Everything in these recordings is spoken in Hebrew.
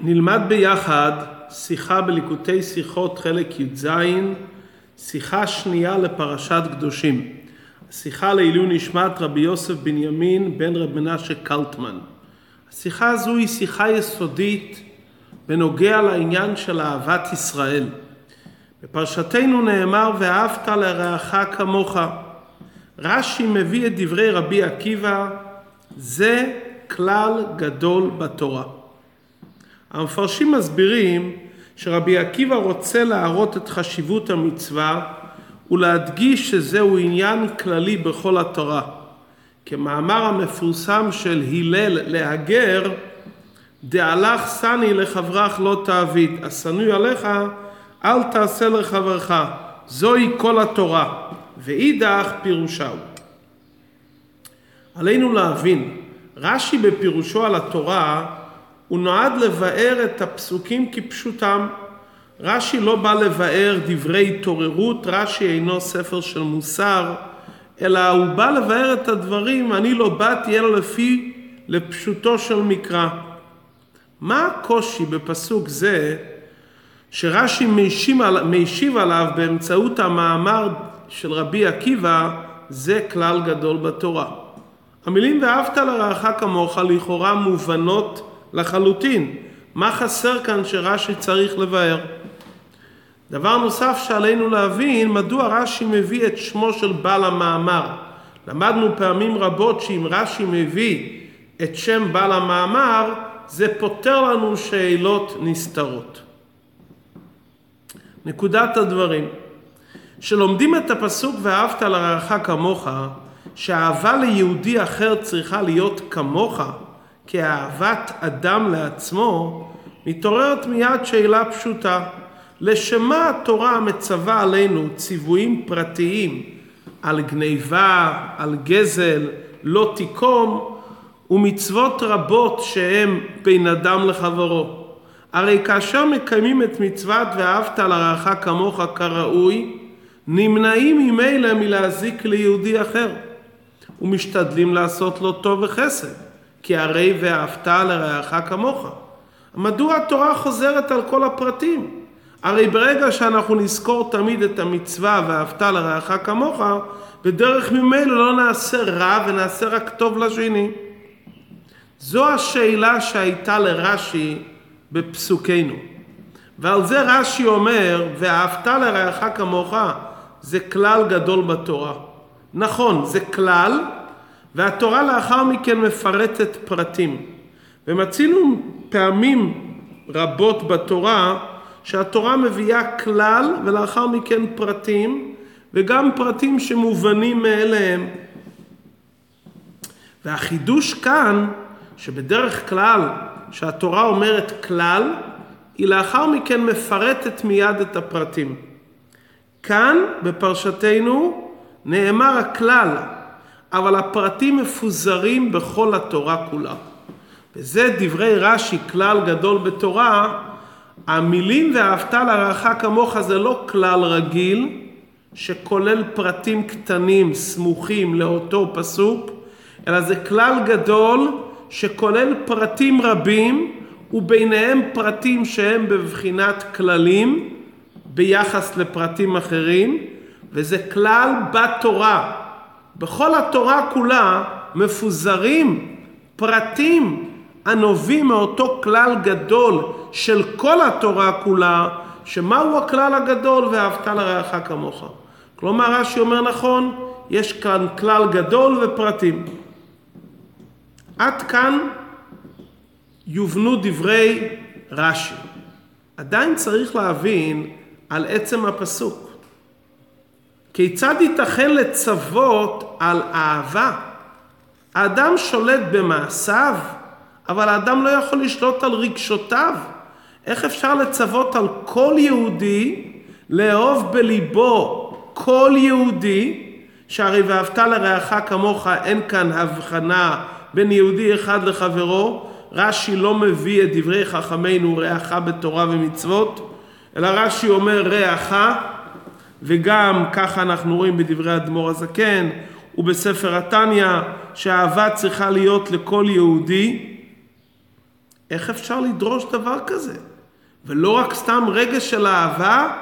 נלמד ביחד שיחה בליקוטי שיחות חלק י"ז, שיחה שנייה לפרשת קדושים. שיחה לעילוי נשמת רבי יוסף בנימין בן רב מנשה קלטמן. השיחה הזו היא שיחה יסודית בנוגע לעניין של אהבת ישראל. בפרשתנו נאמר ואהבת לרעך כמוך. רש"י מביא את דברי רבי עקיבא, זה כלל גדול בתורה. המפרשים מסבירים שרבי עקיבא רוצה להראות את חשיבות המצווה ולהדגיש שזהו עניין כללי בכל התורה. כמאמר המפורסם של הלל להגר, דהלך שני לחברך לא תעביד, השנוי עליך אל תעשה לחברך, זוהי כל התורה, ואידך פירושהו. עלינו להבין, רש"י בפירושו על התורה הוא נועד לבאר את הפסוקים כפשוטם. רש"י לא בא לבאר דברי התעוררות, רש"י אינו ספר של מוסר, אלא הוא בא לבאר את הדברים, אני לא באתי אלא לפי לפשוטו של מקרא. מה הקושי בפסוק זה שרש"י מישיב עליו באמצעות המאמר של רבי עקיבא, זה כלל גדול בתורה. המילים ואהבת לרעך כמוך לכאורה מובנות לחלוטין. מה חסר כאן שרש"י צריך לבאר? דבר נוסף שעלינו להבין, מדוע רש"י מביא את שמו של בעל המאמר. למדנו פעמים רבות שאם רש"י מביא את שם בעל המאמר, זה פותר לנו שאלות נסתרות. נקודת הדברים, שלומדים את הפסוק ואהבת לרעך כמוך, שאהבה ליהודי אחר צריכה להיות כמוך, כאהבת אדם לעצמו, מתעוררת מיד שאלה פשוטה. לשמה התורה מצווה עלינו ציוויים פרטיים על גניבה, על גזל, לא תיקום, ומצוות רבות שהן בין אדם לחברו. הרי כאשר מקיימים את מצוות ואהבת לרעך כמוך כראוי, נמנעים ממילא מלהזיק ליהודי אחר, ומשתדלים לעשות לו טוב וחסד. כי הרי ואהבת לרעך כמוך. מדוע התורה חוזרת על כל הפרטים? הרי ברגע שאנחנו נזכור תמיד את המצווה ואהבת לרעך כמוך, בדרך ממילא לא נעשה רע ונעשה רק טוב לשני. זו השאלה שהייתה לרש"י בפסוקנו. ועל זה רש"י אומר, ואהבת לרעך כמוך, זה כלל גדול בתורה. נכון, זה כלל, והתורה לאחר מכן מפרטת פרטים. ומצינו פעמים רבות בתורה שהתורה מביאה כלל ולאחר מכן פרטים, וגם פרטים שמובנים מאליהם. והחידוש כאן, שבדרך כלל שהתורה אומרת כלל, היא לאחר מכן מפרטת מיד את הפרטים. כאן בפרשתנו נאמר הכלל, אבל הפרטים מפוזרים בכל התורה כולה. וזה דברי רש"י, כלל גדול בתורה, המילים ואהבת לרעך כמוך זה לא כלל רגיל, שכולל פרטים קטנים סמוכים לאותו פסוק, אלא זה כלל גדול שכולל פרטים רבים, וביניהם פרטים שהם בבחינת כללים ביחס לפרטים אחרים, וזה כלל בתורה. בכל התורה כולה מפוזרים פרטים הנובעים מאותו כלל גדול של כל התורה כולה, שמהו הכלל הגדול ואהבת לרעך כמוך. כלומר רש"י אומר נכון, יש כאן כלל גדול ופרטים. עד כאן יובנו דברי רש"י. עדיין צריך להבין על עצם הפסוק. כיצד ייתכן לצוות על אהבה? האדם שולט במעשיו, אבל האדם לא יכול לשלוט על רגשותיו. איך אפשר לצוות על כל יהודי לאהוב בליבו כל יהודי, שהרי ואהבת לרעך כמוך אין כאן הבחנה בין יהודי אחד לחברו, רש"י לא מביא את דברי חכמינו רעך בתורה ומצוות, אלא רש"י אומר רעך וגם ככה אנחנו רואים בדברי אדמו"ר הזקן ובספר התניא שהאהבה צריכה להיות לכל יהודי איך אפשר לדרוש דבר כזה? ולא רק סתם רגש של אהבה,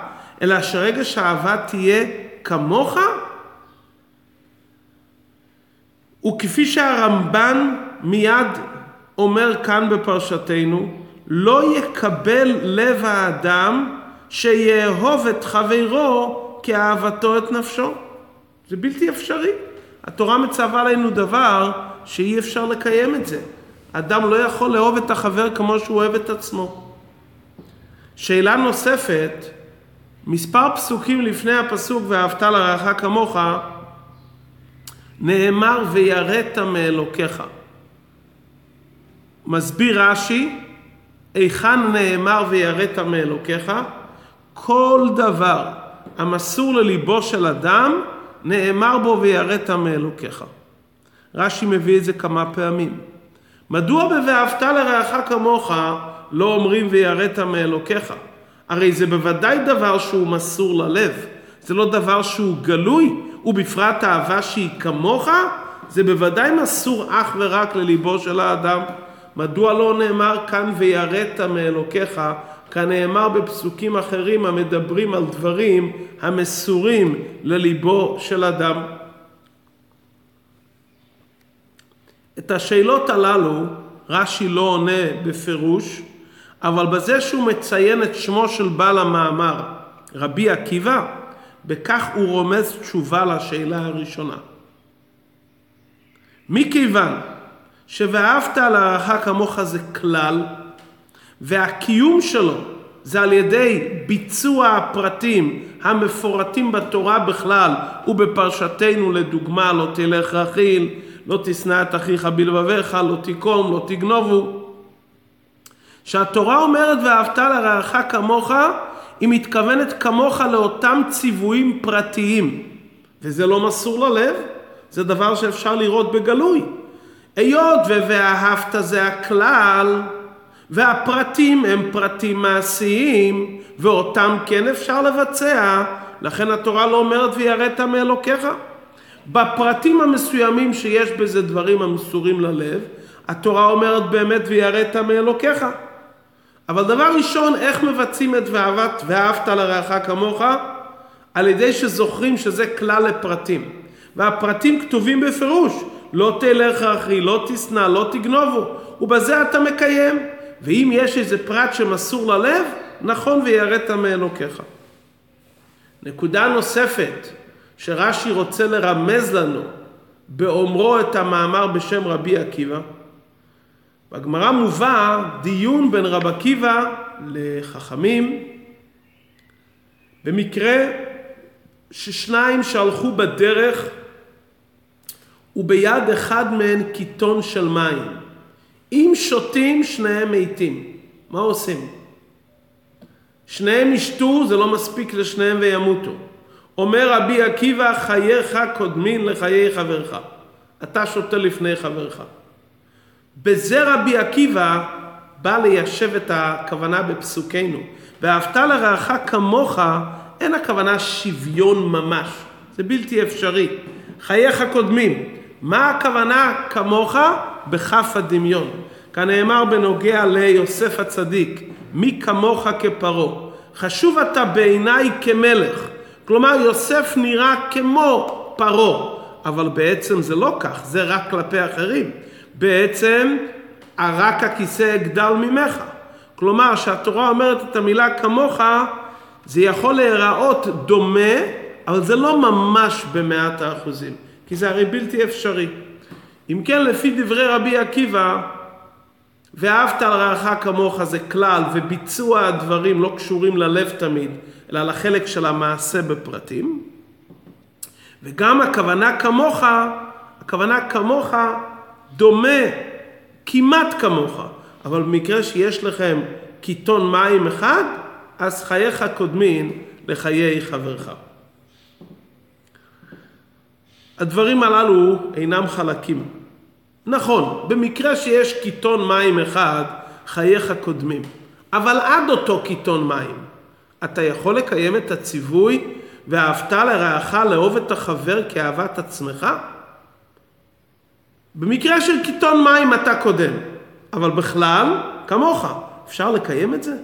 אלא שרגש האהבה תהיה כמוך? וכפי שהרמב"ן מיד אומר כאן בפרשתנו, לא יקבל לב האדם שיאהוב את חברו כאהבתו את נפשו. זה בלתי אפשרי. התורה מצווה עלינו דבר שאי אפשר לקיים את זה. אדם לא יכול לאהוב את החבר כמו שהוא אוהב את עצמו. שאלה נוספת, מספר פסוקים לפני הפסוק ואהבת לרעך כמוך, נאמר ויראת מאלוקיך. מסביר רש"י, היכן נאמר ויראת מאלוקיך? כל דבר המסור לליבו של אדם, נאמר בו ויראת מאלוקיך. רש"י מביא את זה כמה פעמים. מדוע ב"ואהבת לרעך כמוך" לא אומרים ויראת מאלוקיך? הרי זה בוודאי דבר שהוא מסור ללב. זה לא דבר שהוא גלוי, ובפרט אהבה שהיא כמוך, זה בוודאי מסור אך ורק לליבו של האדם. מדוע לא נאמר כאן ויראת מאלוקיך, כנאמר בפסוקים אחרים המדברים על דברים המסורים לליבו של אדם. את השאלות הללו רש"י לא עונה בפירוש, אבל בזה שהוא מציין את שמו של בעל המאמר, רבי עקיבא, בכך הוא רומז תשובה לשאלה הראשונה. מכיוון ש"ואהבת לרעך כמוך" זה כלל, והקיום שלו זה על ידי ביצוע הפרטים המפורטים בתורה בכלל ובפרשתנו לדוגמה לא תלך רכיל, לא תשנא את אחיך בלבביך, לא תיקום, לא תגנובו. שהתורה אומרת ואהבת לרעך כמוך, היא מתכוונת כמוך לאותם ציוויים פרטיים, וזה לא מסור ללב, זה דבר שאפשר לראות בגלוי. היות ו"ואהבת" זה הכלל, והפרטים הם פרטים מעשיים, ואותם כן אפשר לבצע, לכן התורה לא אומרת ויראת מאלוקיך. בפרטים המסוימים שיש בזה דברים המסורים ללב, התורה אומרת באמת ויראת מאלוקיך. אבל דבר ראשון, איך מבצעים את ואהבת, ואהבת לרעך כמוך? על ידי שזוכרים שזה כלל לפרטים. והפרטים כתובים בפירוש, לא תלך אחי, לא תשנא, לא תגנובו, ובזה אתה מקיים. ואם יש איזה פרט שמסור ללב, נכון ויראת מאלוקיך. נקודה נוספת שרש"י רוצה לרמז לנו באומרו את המאמר בשם רבי עקיבא, בגמרא מובא דיון בין רב עקיבא לחכמים במקרה ששניים שהלכו בדרך וביד אחד מהן קיטון של מים. אם שותים, שניהם מתים. מה עושים? שניהם ישתו, זה לא מספיק לשניהם וימותו. אומר רבי עקיבא, חייך קודמין לחיי חברך. אתה שותה לפני חברך. בזה רבי עקיבא בא ליישב את הכוונה בפסוקנו. ואהבת לרעך כמוך, אין הכוונה שוויון ממש. זה בלתי אפשרי. חייך קודמים. מה הכוונה כמוך? בכף הדמיון. כנאמר בנוגע ליוסף הצדיק, מי כמוך כפרעה. חשוב אתה בעיניי כמלך. כלומר, יוסף נראה כמו פרעה, אבל בעצם זה לא כך, זה רק כלפי אחרים. בעצם, רק הכיסא אגדל ממך. כלומר, כשהתורה אומרת את המילה כמוך, זה יכול להיראות דומה, אבל זה לא ממש במאת האחוזים, כי זה הרי בלתי אפשרי. אם כן, לפי דברי רבי עקיבא, ואהבת לרעך כמוך זה כלל, וביצוע הדברים לא קשורים ללב תמיד, אלא לחלק של המעשה בפרטים. וגם הכוונה כמוך, הכוונה כמוך דומה, כמעט כמוך, אבל במקרה שיש לכם קיטון מים אחד, אז חייך קודמין לחיי חברך. הדברים הללו אינם חלקים. נכון, במקרה שיש קיטון מים אחד, חייך קודמים. אבל עד אותו קיטון מים, אתה יכול לקיים את הציווי ואהבת לרעך לאהוב את החבר כאהבת עצמך? במקרה של קיטון מים אתה קודם, אבל בכלל כמוך. אפשר לקיים את זה?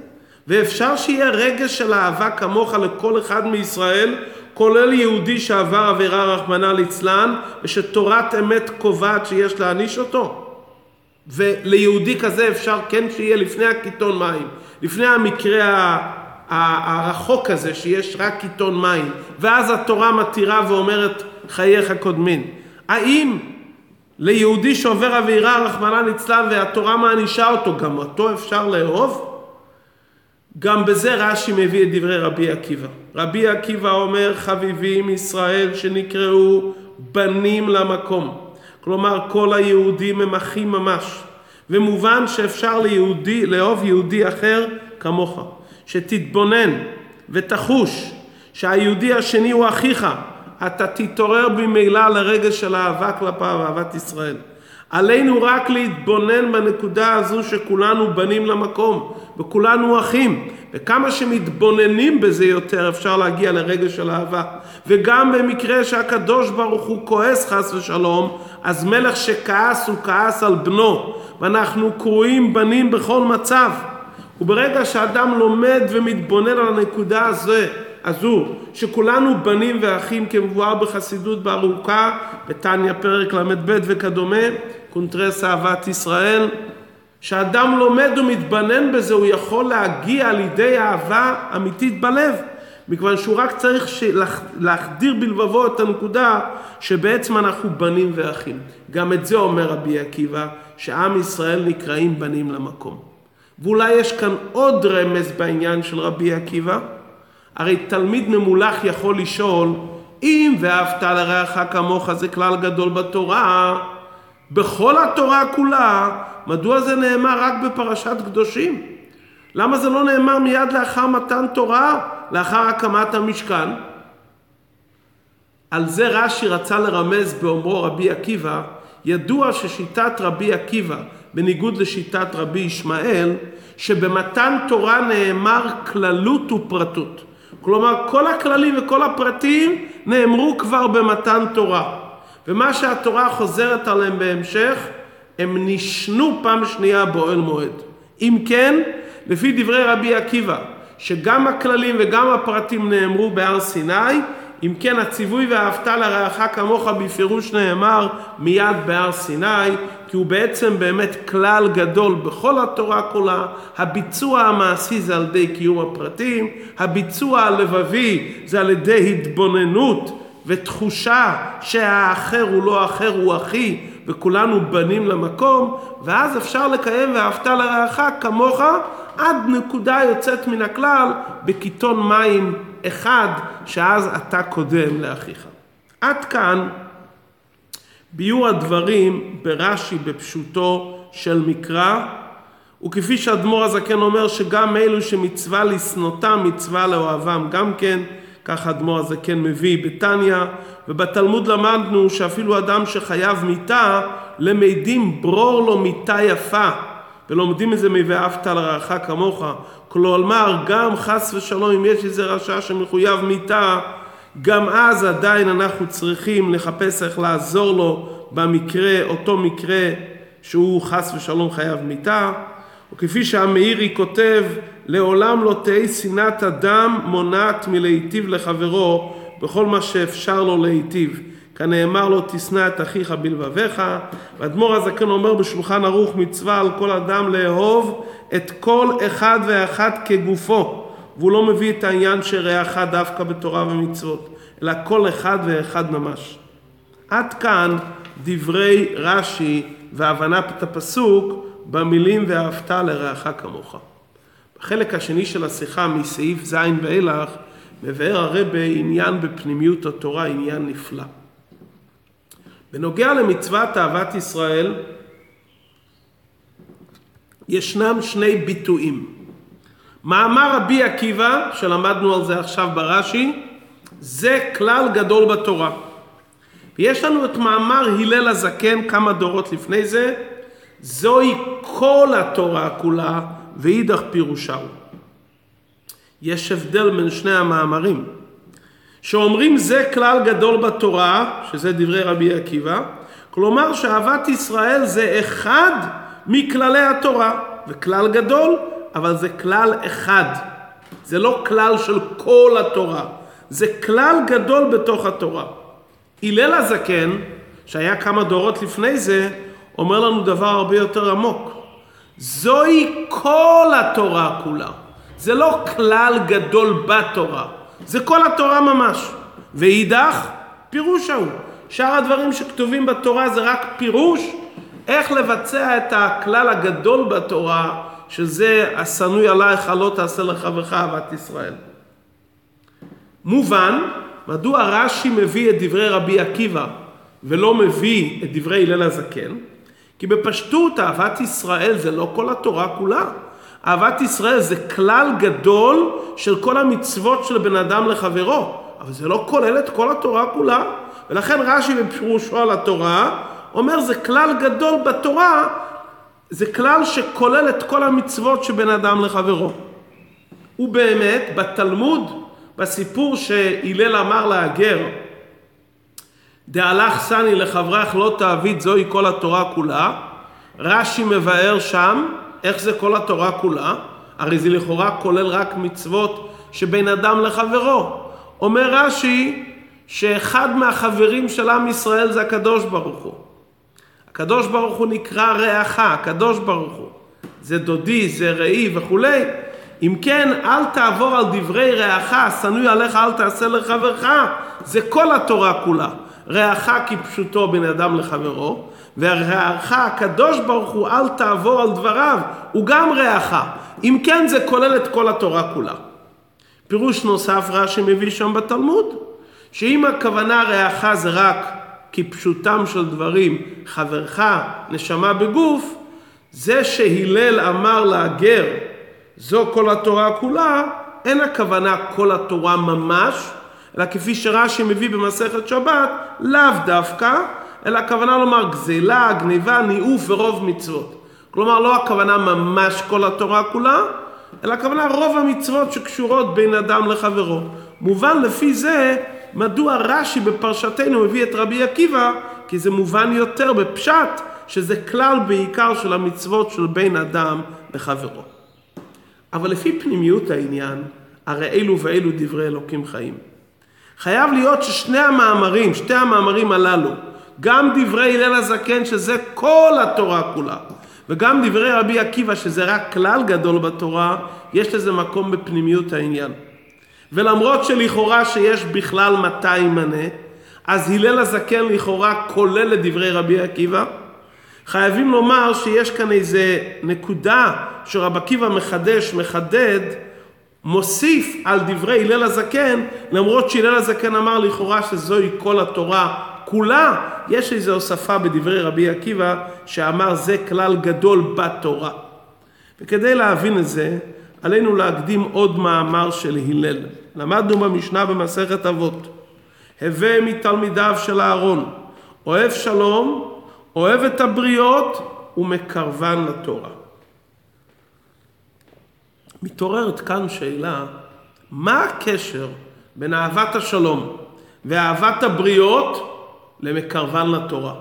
ואפשר שיהיה רגש של אהבה כמוך לכל אחד מישראל, כולל יהודי שעבר עבירה רחמנא ליצלן, ושתורת אמת קובעת שיש להעניש אותו? וליהודי כזה אפשר כן שיהיה לפני הקיטון מים, לפני המקרה הרחוק הזה שיש רק קיטון מים, ואז התורה מתירה ואומרת חייך קודמין. האם ליהודי שעובר עבירה רחמנא ליצלן והתורה מענישה אותו, גם אותו אפשר לאהוב? גם בזה רש"י מביא את דברי רבי עקיבא. רבי עקיבא אומר חביבים ישראל שנקראו בנים למקום. כלומר כל היהודים הם אחים ממש. ומובן שאפשר ליהודי, לאהוב יהודי אחר כמוך. שתתבונן ותחוש שהיהודי השני הוא אחיך, אתה תתעורר ממילא לרגש של אהבה כלפיו, אהבת ישראל. עלינו רק להתבונן בנקודה הזו שכולנו בנים למקום וכולנו אחים וכמה שמתבוננים בזה יותר אפשר להגיע לרגש של אהבה. וגם במקרה שהקדוש ברוך הוא כועס חס ושלום אז מלך שכעס הוא כעס על בנו ואנחנו קרויים בנים בכל מצב. וברגע שאדם לומד ומתבונן על הנקודה הזו, הזו שכולנו בנים ואחים כמבואר בחסידות בארוכה בתניא פרק ל"ב וכדומה קונטרס אהבת ישראל שאדם לומד ומתבנן בזה הוא יכול להגיע לידי אהבה אמיתית בלב מכיוון שהוא רק צריך להחדיר בלבבו את הנקודה שבעצם אנחנו בנים ואחים. גם את זה אומר רבי עקיבא, שעם ישראל נקראים בנים למקום. ואולי יש כאן עוד רמז בעניין של רבי עקיבא. הרי תלמיד ממולח יכול לשאול, אם ואהבת לרעך כמוך זה כלל גדול בתורה, בכל התורה כולה, מדוע זה נאמר רק בפרשת קדושים? למה זה לא נאמר מיד לאחר מתן תורה, לאחר הקמת המשכן? על זה רש"י רצה לרמז באומרו רבי עקיבא, ידוע ששיטת רבי עקיבא, בניגוד לשיטת רבי ישמעאל, שבמתן תורה נאמר כללות ופרטות. כלומר, כל הכללים וכל הפרטים נאמרו כבר במתן תורה. ומה שהתורה חוזרת עליהם בהמשך, הם נשנו פעם שנייה באוהל מועד. אם כן, לפי דברי רבי עקיבא, שגם הכללים וגם הפרטים נאמרו בהר סיני, אם כן הציווי ואהבת לרעך כמוך בפירוש נאמר מיד בהר סיני, כי הוא בעצם באמת כלל גדול בכל התורה כולה, הביצוע המעשי זה על ידי קיום הפרטים, הביצוע הלבבי זה על ידי התבוננות ותחושה שהאחר הוא לא אחר, הוא אחי, וכולנו בנים למקום, ואז אפשר לקיים ואהבת לרעך כמוך עד נקודה יוצאת מן הכלל בקיתון מים אחד, שאז אתה קודם לאחיך. עד כאן ביור הדברים ברש"י בפשוטו של מקרא, וכפי שאדמו"ר הזקן אומר שגם אלו שמצווה לשנותם מצווה לאוהבם גם כן כך אדמו"ר הזה כן מביא בתניא, ובתלמוד למדנו שאפילו אדם שחייב מיתה, למדים ברור לו מיתה יפה, ולומדים את זה מ"ואהבת לרעך כמוך". כלומר, גם חס ושלום אם יש איזה רשע שמחויב מיתה, גם אז עדיין אנחנו צריכים לחפש איך לעזור לו במקרה, אותו מקרה שהוא חס ושלום חייב מיתה. וכפי שהמאירי כותב, לעולם לא תהי שנאת אדם מונעת מלהיטיב לחברו בכל מה שאפשר לו להיטיב. כנאמר לו תשנא את אחיך בלבביך, ואדמו"ר הזקן אומר בשולחן ערוך מצווה על כל אדם לאהוב את כל אחד ואחד כגופו, והוא לא מביא את העניין שרעך דווקא בתורה ומצוות, אלא כל אחד ואחד ממש. עד כאן דברי רש"י והבנת הפסוק במילים ואהבת לרעך כמוך. בחלק השני של השיחה מסעיף ז' ואילך מבאר הרבה עניין בפנימיות התורה, עניין נפלא. בנוגע למצוות אהבת ישראל ישנם שני ביטויים. מאמר רבי עקיבא, שלמדנו על זה עכשיו ברש"י, זה כלל גדול בתורה. ויש לנו את מאמר הלל הזקן כמה דורות לפני זה, זוהי כל התורה כולה ואידך פירושהו. יש הבדל בין שני המאמרים. שאומרים זה כלל גדול בתורה, שזה דברי רבי עקיבא, כלומר שאהבת ישראל זה אחד מכללי התורה. וכלל גדול, אבל זה כלל אחד. זה לא כלל של כל התורה, זה כלל גדול בתוך התורה. הלל הזקן, שהיה כמה דורות לפני זה, אומר לנו דבר הרבה יותר עמוק. זוהי כל התורה כולה. זה לא כלל גדול בתורה, זה כל התורה ממש. ואידך, פירוש ההוא. שאר הדברים שכתובים בתורה זה רק פירוש איך לבצע את הכלל הגדול בתורה, שזה השנוי עלייך לא תעשה לחברך אהבת ישראל. מובן, מדוע רש"י מביא את דברי רבי עקיבא ולא מביא את דברי הלל הזקן? כי בפשטות אהבת ישראל זה לא כל התורה כולה. אהבת ישראל זה כלל גדול של כל המצוות של בן אדם לחברו, אבל זה לא כולל את כל התורה כולה. ולכן רש"י בפירושו על התורה אומר זה כלל גדול בתורה, זה כלל שכולל את כל המצוות שבין אדם לחברו. ובאמת, בתלמוד, בסיפור שהלל אמר להגר, דהלך סני לחברך לא תעביד זוהי כל התורה כולה, רש"י מבאר שם איך זה כל התורה כולה, הרי זה לכאורה כולל רק מצוות שבין אדם לחברו. אומר רש"י שאחד מהחברים של עם ישראל זה הקדוש ברוך הוא. הקדוש ברוך הוא נקרא רעך, הקדוש ברוך הוא. זה דודי, זה ראי וכולי. אם כן, אל תעבור על דברי רעך, שנוי עליך אל תעשה לחברך, זה כל התורה כולה. רעך כפשוטו בין אדם לחברו, ורעך הקדוש ברוך הוא אל תעבור על דבריו, הוא גם רעך. אם כן, זה כולל את כל התורה כולה. פירוש נוסף רש"י מביא שם בתלמוד, שאם הכוונה רעך זה רק כפשוטם של דברים, חברך, נשמה בגוף, זה שהלל אמר להגר, זו כל התורה כולה, אין הכוונה כל התורה ממש, אלא כפי שרש"י מביא במסכת שבת, לאו דווקא, אלא הכוונה לומר גזלה, גניבה, ניאוף ורוב מצוות. כלומר, לא הכוונה ממש כל התורה כולה, אלא הכוונה רוב המצוות שקשורות בין אדם לחברו. מובן לפי זה מדוע רש"י בפרשתנו מביא את רבי עקיבא, כי זה מובן יותר בפשט, שזה כלל בעיקר של המצוות של בין אדם לחברו. אבל לפי פנימיות העניין, הרי אלו ואלו דברי אלוקים חיים. חייב להיות ששני המאמרים, שתי המאמרים הללו, גם דברי הלל הזקן שזה כל התורה כולה, וגם דברי רבי עקיבא שזה רק כלל גדול בתורה, יש לזה מקום בפנימיות העניין. ולמרות שלכאורה שיש בכלל מתי ימנה, אז הלל הזקן לכאורה כולל את דברי רבי עקיבא. חייבים לומר שיש כאן איזה נקודה שרבי עקיבא מחדש, מחדד, מוסיף על דברי הלל הזקן, למרות שהלל הזקן אמר לכאורה שזוהי כל התורה כולה, יש איזו הוספה בדברי רבי עקיבא שאמר זה כלל גדול בתורה. וכדי להבין את זה, עלינו להקדים עוד מאמר של הלל. למדנו במשנה במסכת אבות. הווה מתלמידיו של אהרון, אוהב שלום, אוהב את הבריות ומקרבן לתורה. מתעוררת כאן שאלה, מה הקשר בין אהבת השלום ואהבת הבריות למקרבן לתורה?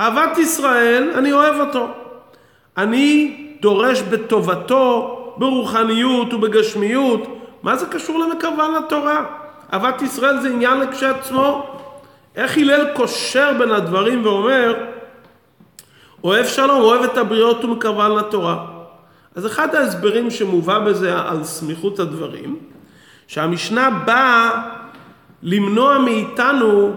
אהבת ישראל, אני אוהב אותו. אני דורש בטובתו ברוחניות ובגשמיות, מה זה קשור למקרבן לתורה? אהבת ישראל זה עניין לכשעצמו. איך הלל קושר בין הדברים ואומר, אוהב שלום, אוהב את הבריות ומקרבן לתורה. אז אחד ההסברים שמובא בזה על סמיכות הדברים, שהמשנה באה למנוע מאיתנו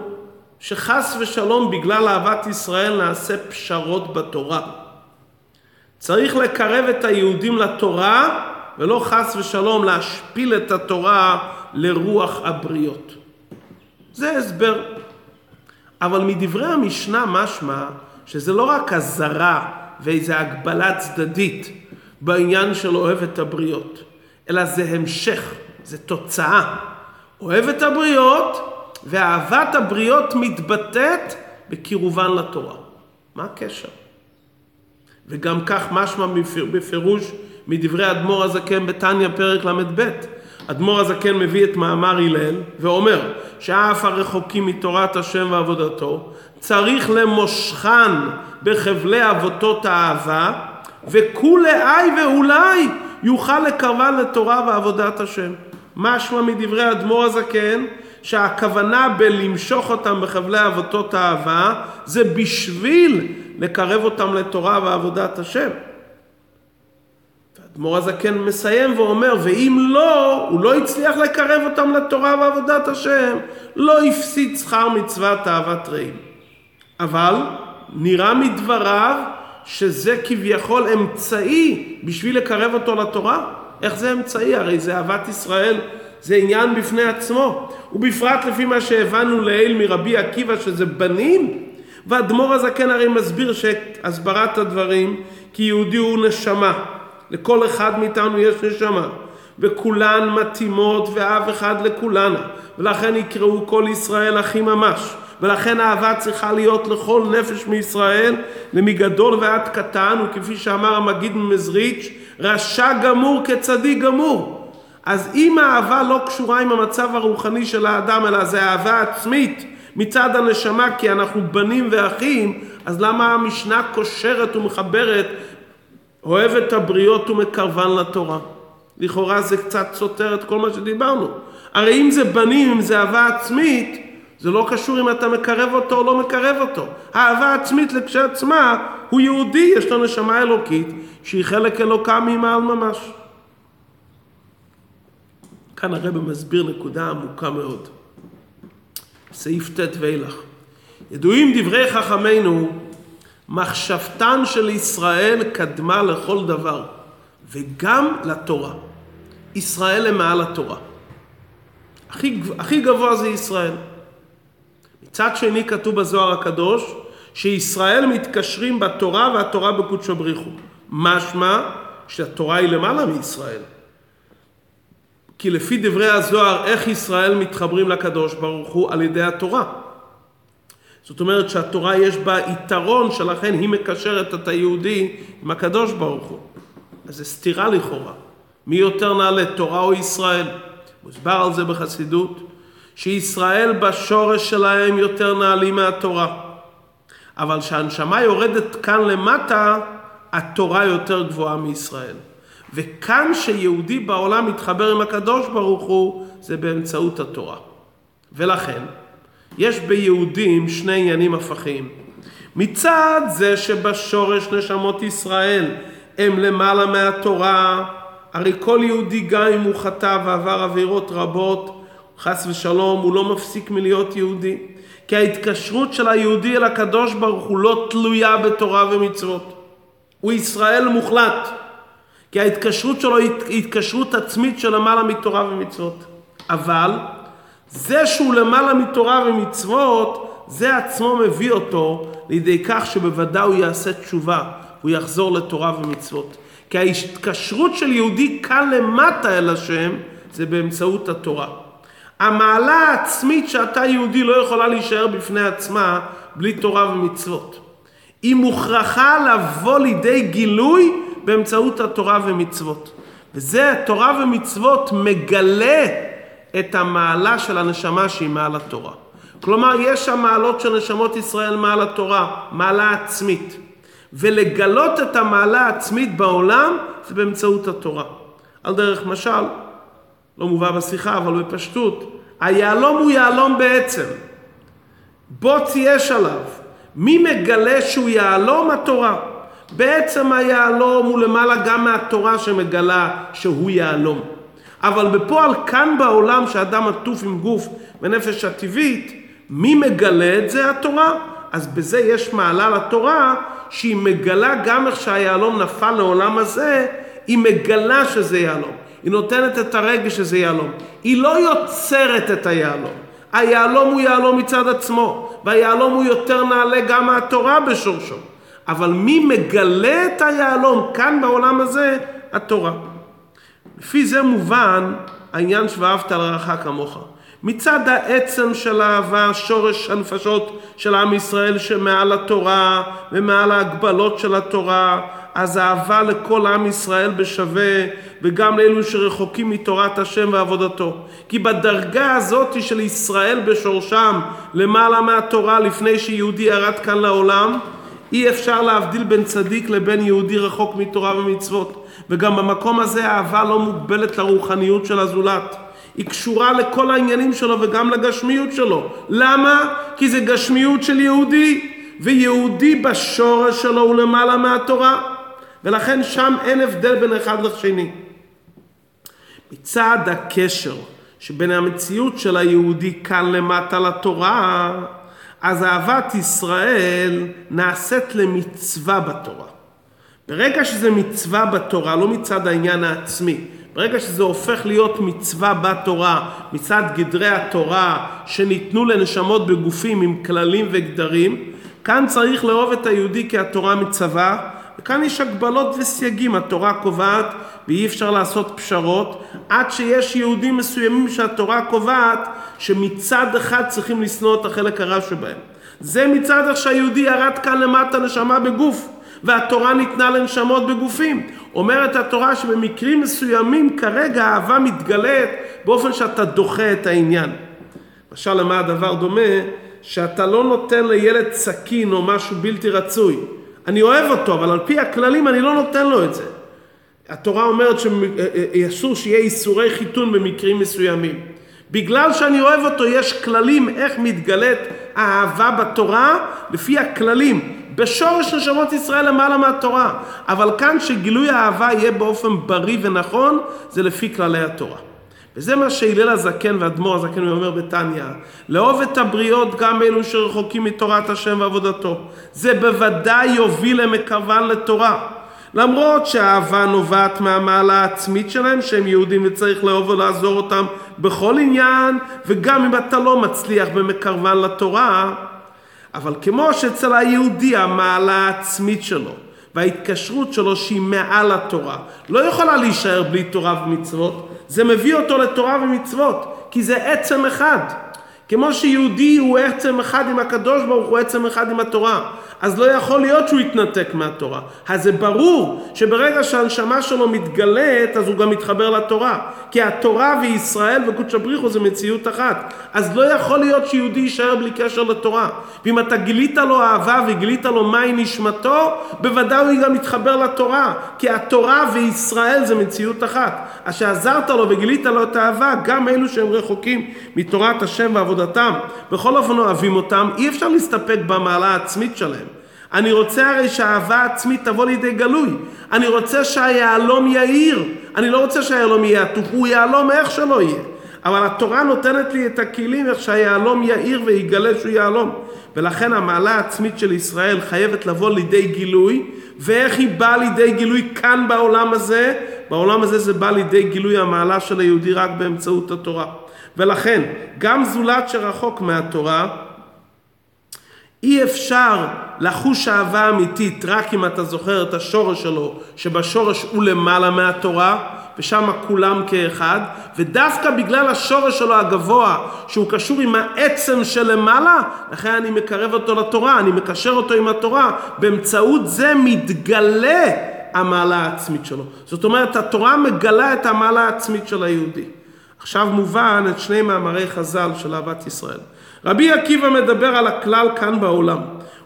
שחס ושלום בגלל אהבת ישראל נעשה פשרות בתורה. צריך לקרב את היהודים לתורה ולא חס ושלום להשפיל את התורה לרוח הבריות. זה הסבר. אבל מדברי המשנה משמע שזה לא רק אזהרה ואיזו הגבלה צדדית בעניין של אוהב את הבריות, אלא זה המשך, זה תוצאה. אוהב את הבריות ואהבת הבריות מתבטאת בקירובן לתורה. מה הקשר? וגם כך משמע בפירוש מדברי אדמו"ר הזקן בתניא פרק ל"ב. אדמו"ר הזקן מביא את מאמר הלל ואומר שאף הרחוקים מתורת השם ועבודתו צריך למושכן בחבלי אבותות האהבה וכולי אי ואולי יוכל לקרבן לתורה ועבודת השם. משמע מדברי אדמו"ר הזקן, שהכוונה בלמשוך אותם בחבלי אבותות האהבה, זה בשביל לקרב אותם לתורה ועבודת השם. אדמו"ר הזקן מסיים ואומר, ואם לא, הוא לא הצליח לקרב אותם לתורה ועבודת השם, לא הפסיד שכר מצוות אהבת רעים. אבל נראה מדבריו שזה כביכול אמצעי בשביל לקרב אותו לתורה. איך זה אמצעי? הרי זה אהבת ישראל, זה עניין בפני עצמו. ובפרט לפי מה שהבנו לעיל מרבי עקיבא שזה בנים. ואדמו"ר הזקן הרי מסביר שהסברת הדברים כי יהודי הוא נשמה. לכל אחד מאיתנו יש נשמה. וכולן מתאימות ואב אחד לכולנה. ולכן יקראו כל ישראל אחים ממש. ולכן האהבה צריכה להיות לכל נפש מישראל, למגדול ועד קטן, וכפי שאמר המגיד ממזריץ', רשע גמור כצדיק גמור. אז אם האהבה לא קשורה עם המצב הרוחני של האדם, אלא זה אהבה עצמית מצד הנשמה, כי אנחנו בנים ואחים, אז למה המשנה קושרת ומחברת, אוהב את הבריות ומקרבן לתורה? לכאורה זה קצת סותר את כל מה שדיברנו. הרי אם זה בנים, אם זה אהבה עצמית, זה לא קשור אם אתה מקרב אותו או לא מקרב אותו. האהבה עצמית לכשעצמה, הוא יהודי, יש לו נשמה אלוקית, שהיא חלק אלוקה ממעל ממש. כאן הרב מסביר נקודה עמוקה מאוד. סעיף ט' ואילך. ידועים דברי חכמינו, מחשבתן של ישראל קדמה לכל דבר, וגם לתורה. ישראל למעל התורה. הכי, הכי גבוה זה ישראל. מצד שני כתוב בזוהר הקדוש שישראל מתקשרים בתורה והתורה בקודשו בריחו. משמע שהתורה היא למעלה מישראל. כי לפי דברי הזוהר איך ישראל מתחברים לקדוש ברוך הוא על ידי התורה. זאת אומרת שהתורה יש בה יתרון שלכן היא מקשרת את היהודי עם הקדוש ברוך הוא. אז זה סתירה לכאורה. מי יותר נעלה, תורה או ישראל? מוסבר על זה בחסידות. שישראל בשורש שלהם יותר נעלים מהתורה. אבל כשהנשמה יורדת כאן למטה, התורה יותר גבוהה מישראל. וכאן שיהודי בעולם מתחבר עם הקדוש ברוך הוא, זה באמצעות התורה. ולכן, יש ביהודים שני עניינים הפכים. מצד זה שבשורש נשמות ישראל הם למעלה מהתורה, הרי כל יהודי גם אם הוא חטא ועבר עבירות רבות, חס ושלום, הוא לא מפסיק מלהיות יהודי. כי ההתקשרות של היהודי אל הקדוש ברוך הוא לא תלויה בתורה ומצוות. הוא ישראל מוחלט. כי ההתקשרות שלו היא התקשרות עצמית של למעלה מתורה ומצוות. אבל זה שהוא למעלה מתורה ומצוות, זה עצמו מביא אותו לידי כך שבוודאי הוא יעשה תשובה, הוא יחזור לתורה ומצוות. כי ההתקשרות של יהודי כאן למטה אל השם זה באמצעות התורה. המעלה העצמית שאתה יהודי לא יכולה להישאר בפני עצמה בלי תורה ומצוות. היא מוכרחה לבוא לידי גילוי באמצעות התורה ומצוות. וזה התורה ומצוות מגלה את המעלה של הנשמה שהיא מעל התורה. כלומר, יש המעלות של נשמות ישראל מעל התורה, מעלה עצמית. ולגלות את המעלה העצמית בעולם זה באמצעות התורה. על דרך משל, לא מובא בשיחה, אבל בפשטות, היהלום הוא יהלום בעצם. בוץ יש עליו. מי מגלה שהוא יהלום? התורה. בעצם היהלום הוא למעלה גם מהתורה שמגלה שהוא יהלום. אבל בפועל כאן בעולם שאדם עטוף עם גוף ונפש הטבעית, מי מגלה את זה? התורה. אז בזה יש מעלה לתורה שהיא מגלה גם איך שהיהלום נפל לעולם הזה, היא מגלה שזה יהלום. היא נותנת את הרגש שזה יהלום. היא לא יוצרת את היהלום. היהלום הוא יהלום מצד עצמו, והיהלום הוא יותר נעלה גם מהתורה בשורשו. אבל מי מגלה את היהלום כאן בעולם הזה? התורה. לפי זה מובן העניין שאהבת לרעך כמוך. מצד העצם של האהבה, שורש הנפשות של עם ישראל שמעל התורה ומעל ההגבלות של התורה, אז אהבה לכל עם ישראל בשווה וגם לאלו שרחוקים מתורת השם ועבודתו. כי בדרגה הזאת של ישראל בשורשם למעלה מהתורה לפני שיהודי ירד כאן לעולם, אי אפשר להבדיל בין צדיק לבין יהודי רחוק מתורה ומצוות. וגם במקום הזה האהבה לא מוגבלת לרוחניות של הזולת. היא קשורה לכל העניינים שלו וגם לגשמיות שלו. למה? כי זה גשמיות של יהודי, ויהודי בשורש שלו הוא למעלה מהתורה. ולכן שם אין הבדל בין אחד לשני. מצד הקשר שבין המציאות של היהודי כאן למטה לתורה, אז אהבת ישראל נעשית למצווה בתורה. ברגע שזה מצווה בתורה, לא מצד העניין העצמי, ברגע שזה הופך להיות מצווה בתורה, מצד גדרי התורה שניתנו לנשמות בגופים עם כללים וגדרים, כאן צריך לאהוב את היהודי כי התורה מצווה, וכאן יש הגבלות וסייגים, התורה קובעת ואי אפשר לעשות פשרות, עד שיש יהודים מסוימים שהתורה קובעת שמצד אחד צריכים לשנוא את החלק הרע שבהם. זה מצד שהיהודי ירד כאן למטה נשמה בגוף, והתורה ניתנה לנשמות בגופים. אומרת התורה שבמקרים מסוימים כרגע האהבה מתגלית באופן שאתה דוחה את העניין. למשל למה הדבר דומה? שאתה לא נותן לילד סכין או משהו בלתי רצוי. אני אוהב אותו, אבל על פי הכללים אני לא נותן לו את זה. התורה אומרת שאסור שיהיה איסורי חיתון במקרים מסוימים. בגלל שאני אוהב אותו יש כללים איך מתגלית האהבה בתורה לפי הכללים. בשורש נשמות ישראל למעלה מהתורה. אבל כאן שגילוי האהבה יהיה באופן בריא ונכון זה לפי כללי התורה. וזה מה שהלל הזקן ואדמו"ר הזקן אומר בתניא, לאהוב את הבריות גם אלו שרחוקים מתורת השם ועבודתו. זה בוודאי יוביל למקרבן לתורה. למרות שהאהבה נובעת מהמעלה העצמית שלהם, שהם יהודים וצריך לאהוב ולעזור אותם בכל עניין, וגם אם אתה לא מצליח במקרבן לתורה, אבל כמו שאצל היהודי המעלה העצמית שלו, וההתקשרות שלו שהיא מעל התורה, לא יכולה להישאר בלי תורה ומצוות, זה מביא אותו לתורה ומצוות, כי זה עצם אחד. כמו שיהודי הוא עצם אחד עם הקדוש ברוך הוא עצם אחד עם התורה. אז לא יכול להיות שהוא יתנתק מהתורה. אז זה ברור שברגע שהנשמה שלו מתגלית, אז הוא גם מתחבר לתורה. כי התורה וישראל וקודש הבריחו זה מציאות אחת. אז לא יכול להיות שיהודי יישאר בלי קשר לתורה. ואם אתה גילית לו אהבה וגילית לו מהי נשמתו, בוודאי הוא גם מתחבר לתורה. כי התורה וישראל זה מציאות אחת. אז שעזרת לו וגילית לו את האהבה, גם אלו שהם רחוקים מתורת השם ועבודתם, בכל אופן אוהבים אותם, אי אפשר להסתפק במעלה העצמית שלהם. אני רוצה הרי שהאהבה העצמית תבוא לידי גלוי. אני רוצה שהיהלום יאיר. אני לא רוצה שהיהלום יהיה עטוף, הוא יהלום איך שלא יהיה. אבל התורה נותנת לי את הכלים איך שהיהלום יאיר ויגלה שהוא יהלום. ולכן המעלה העצמית של ישראל חייבת לבוא לידי גילוי, ואיך היא באה לידי גילוי כאן בעולם הזה? בעולם הזה זה בא לידי גילוי המעלה של היהודי רק באמצעות התורה. ולכן, גם זולת שרחוק מהתורה, אי אפשר לחוש אהבה אמיתית רק אם אתה זוכר את השורש שלו, שבשורש הוא למעלה מהתורה, ושם כולם כאחד, ודווקא בגלל השורש שלו הגבוה, שהוא קשור עם העצם שלמעלה, לכן אני מקרב אותו לתורה, אני מקשר אותו עם התורה, באמצעות זה מתגלה המעלה העצמית שלו. זאת אומרת, התורה מגלה את המעלה העצמית של היהודי. עכשיו מובן את שני מאמרי חז"ל של אהבת ישראל. רבי עקיבא מדבר על הכלל כאן בעולם.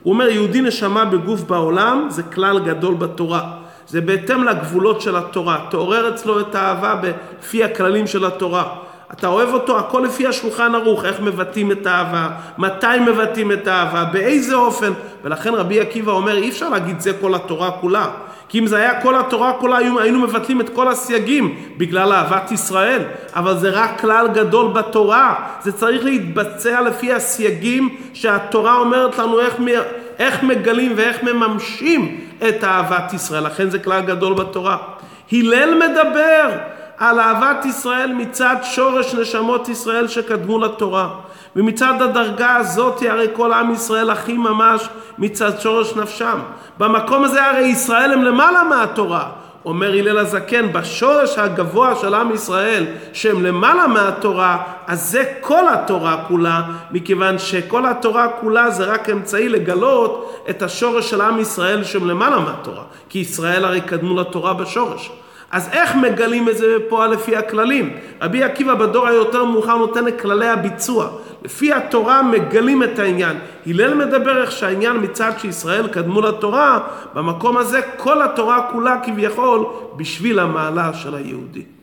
הוא אומר יהודי נשמה בגוף בעולם זה כלל גדול בתורה. זה בהתאם לגבולות של התורה. תעורר אצלו את האהבה לפי הכללים של התורה. אתה אוהב אותו, הכל לפי השולחן ערוך, איך מבטאים את האהבה, מתי מבטאים את האהבה, באיזה אופן. ולכן רבי עקיבא אומר, אי אפשר להגיד זה כל התורה כולה. כי אם זה היה כל התורה כולה, היינו מבטלים את כל הסייגים בגלל אהבת ישראל. אבל זה רק כלל גדול בתורה. זה צריך להתבצע לפי הסייגים שהתורה אומרת לנו איך, איך מגלים ואיך מממשים את אהבת ישראל. לכן זה כלל גדול בתורה. הלל מדבר על אהבת ישראל מצד שורש נשמות ישראל שקדמו לתורה. ומצד הדרגה הזאת הרי כל עם ישראל אחים ממש מצד שורש נפשם. במקום הזה הרי ישראל הם למעלה מהתורה. אומר הלל הזקן, בשורש הגבוה של עם ישראל, שהם למעלה מהתורה, אז זה כל התורה כולה, מכיוון שכל התורה כולה זה רק אמצעי לגלות את השורש של עם ישראל שהם למעלה מהתורה. כי ישראל הרי קדמו לתורה בשורש. אז איך מגלים את זה בפועל לפי הכללים? רבי עקיבא בדור היותר מאוחר נותן את כללי הביצוע. לפי התורה מגלים את העניין. הלל מדבר איך שהעניין מצד שישראל קדמו לתורה, במקום הזה כל התורה כולה כביכול בשביל המעלה של היהודי.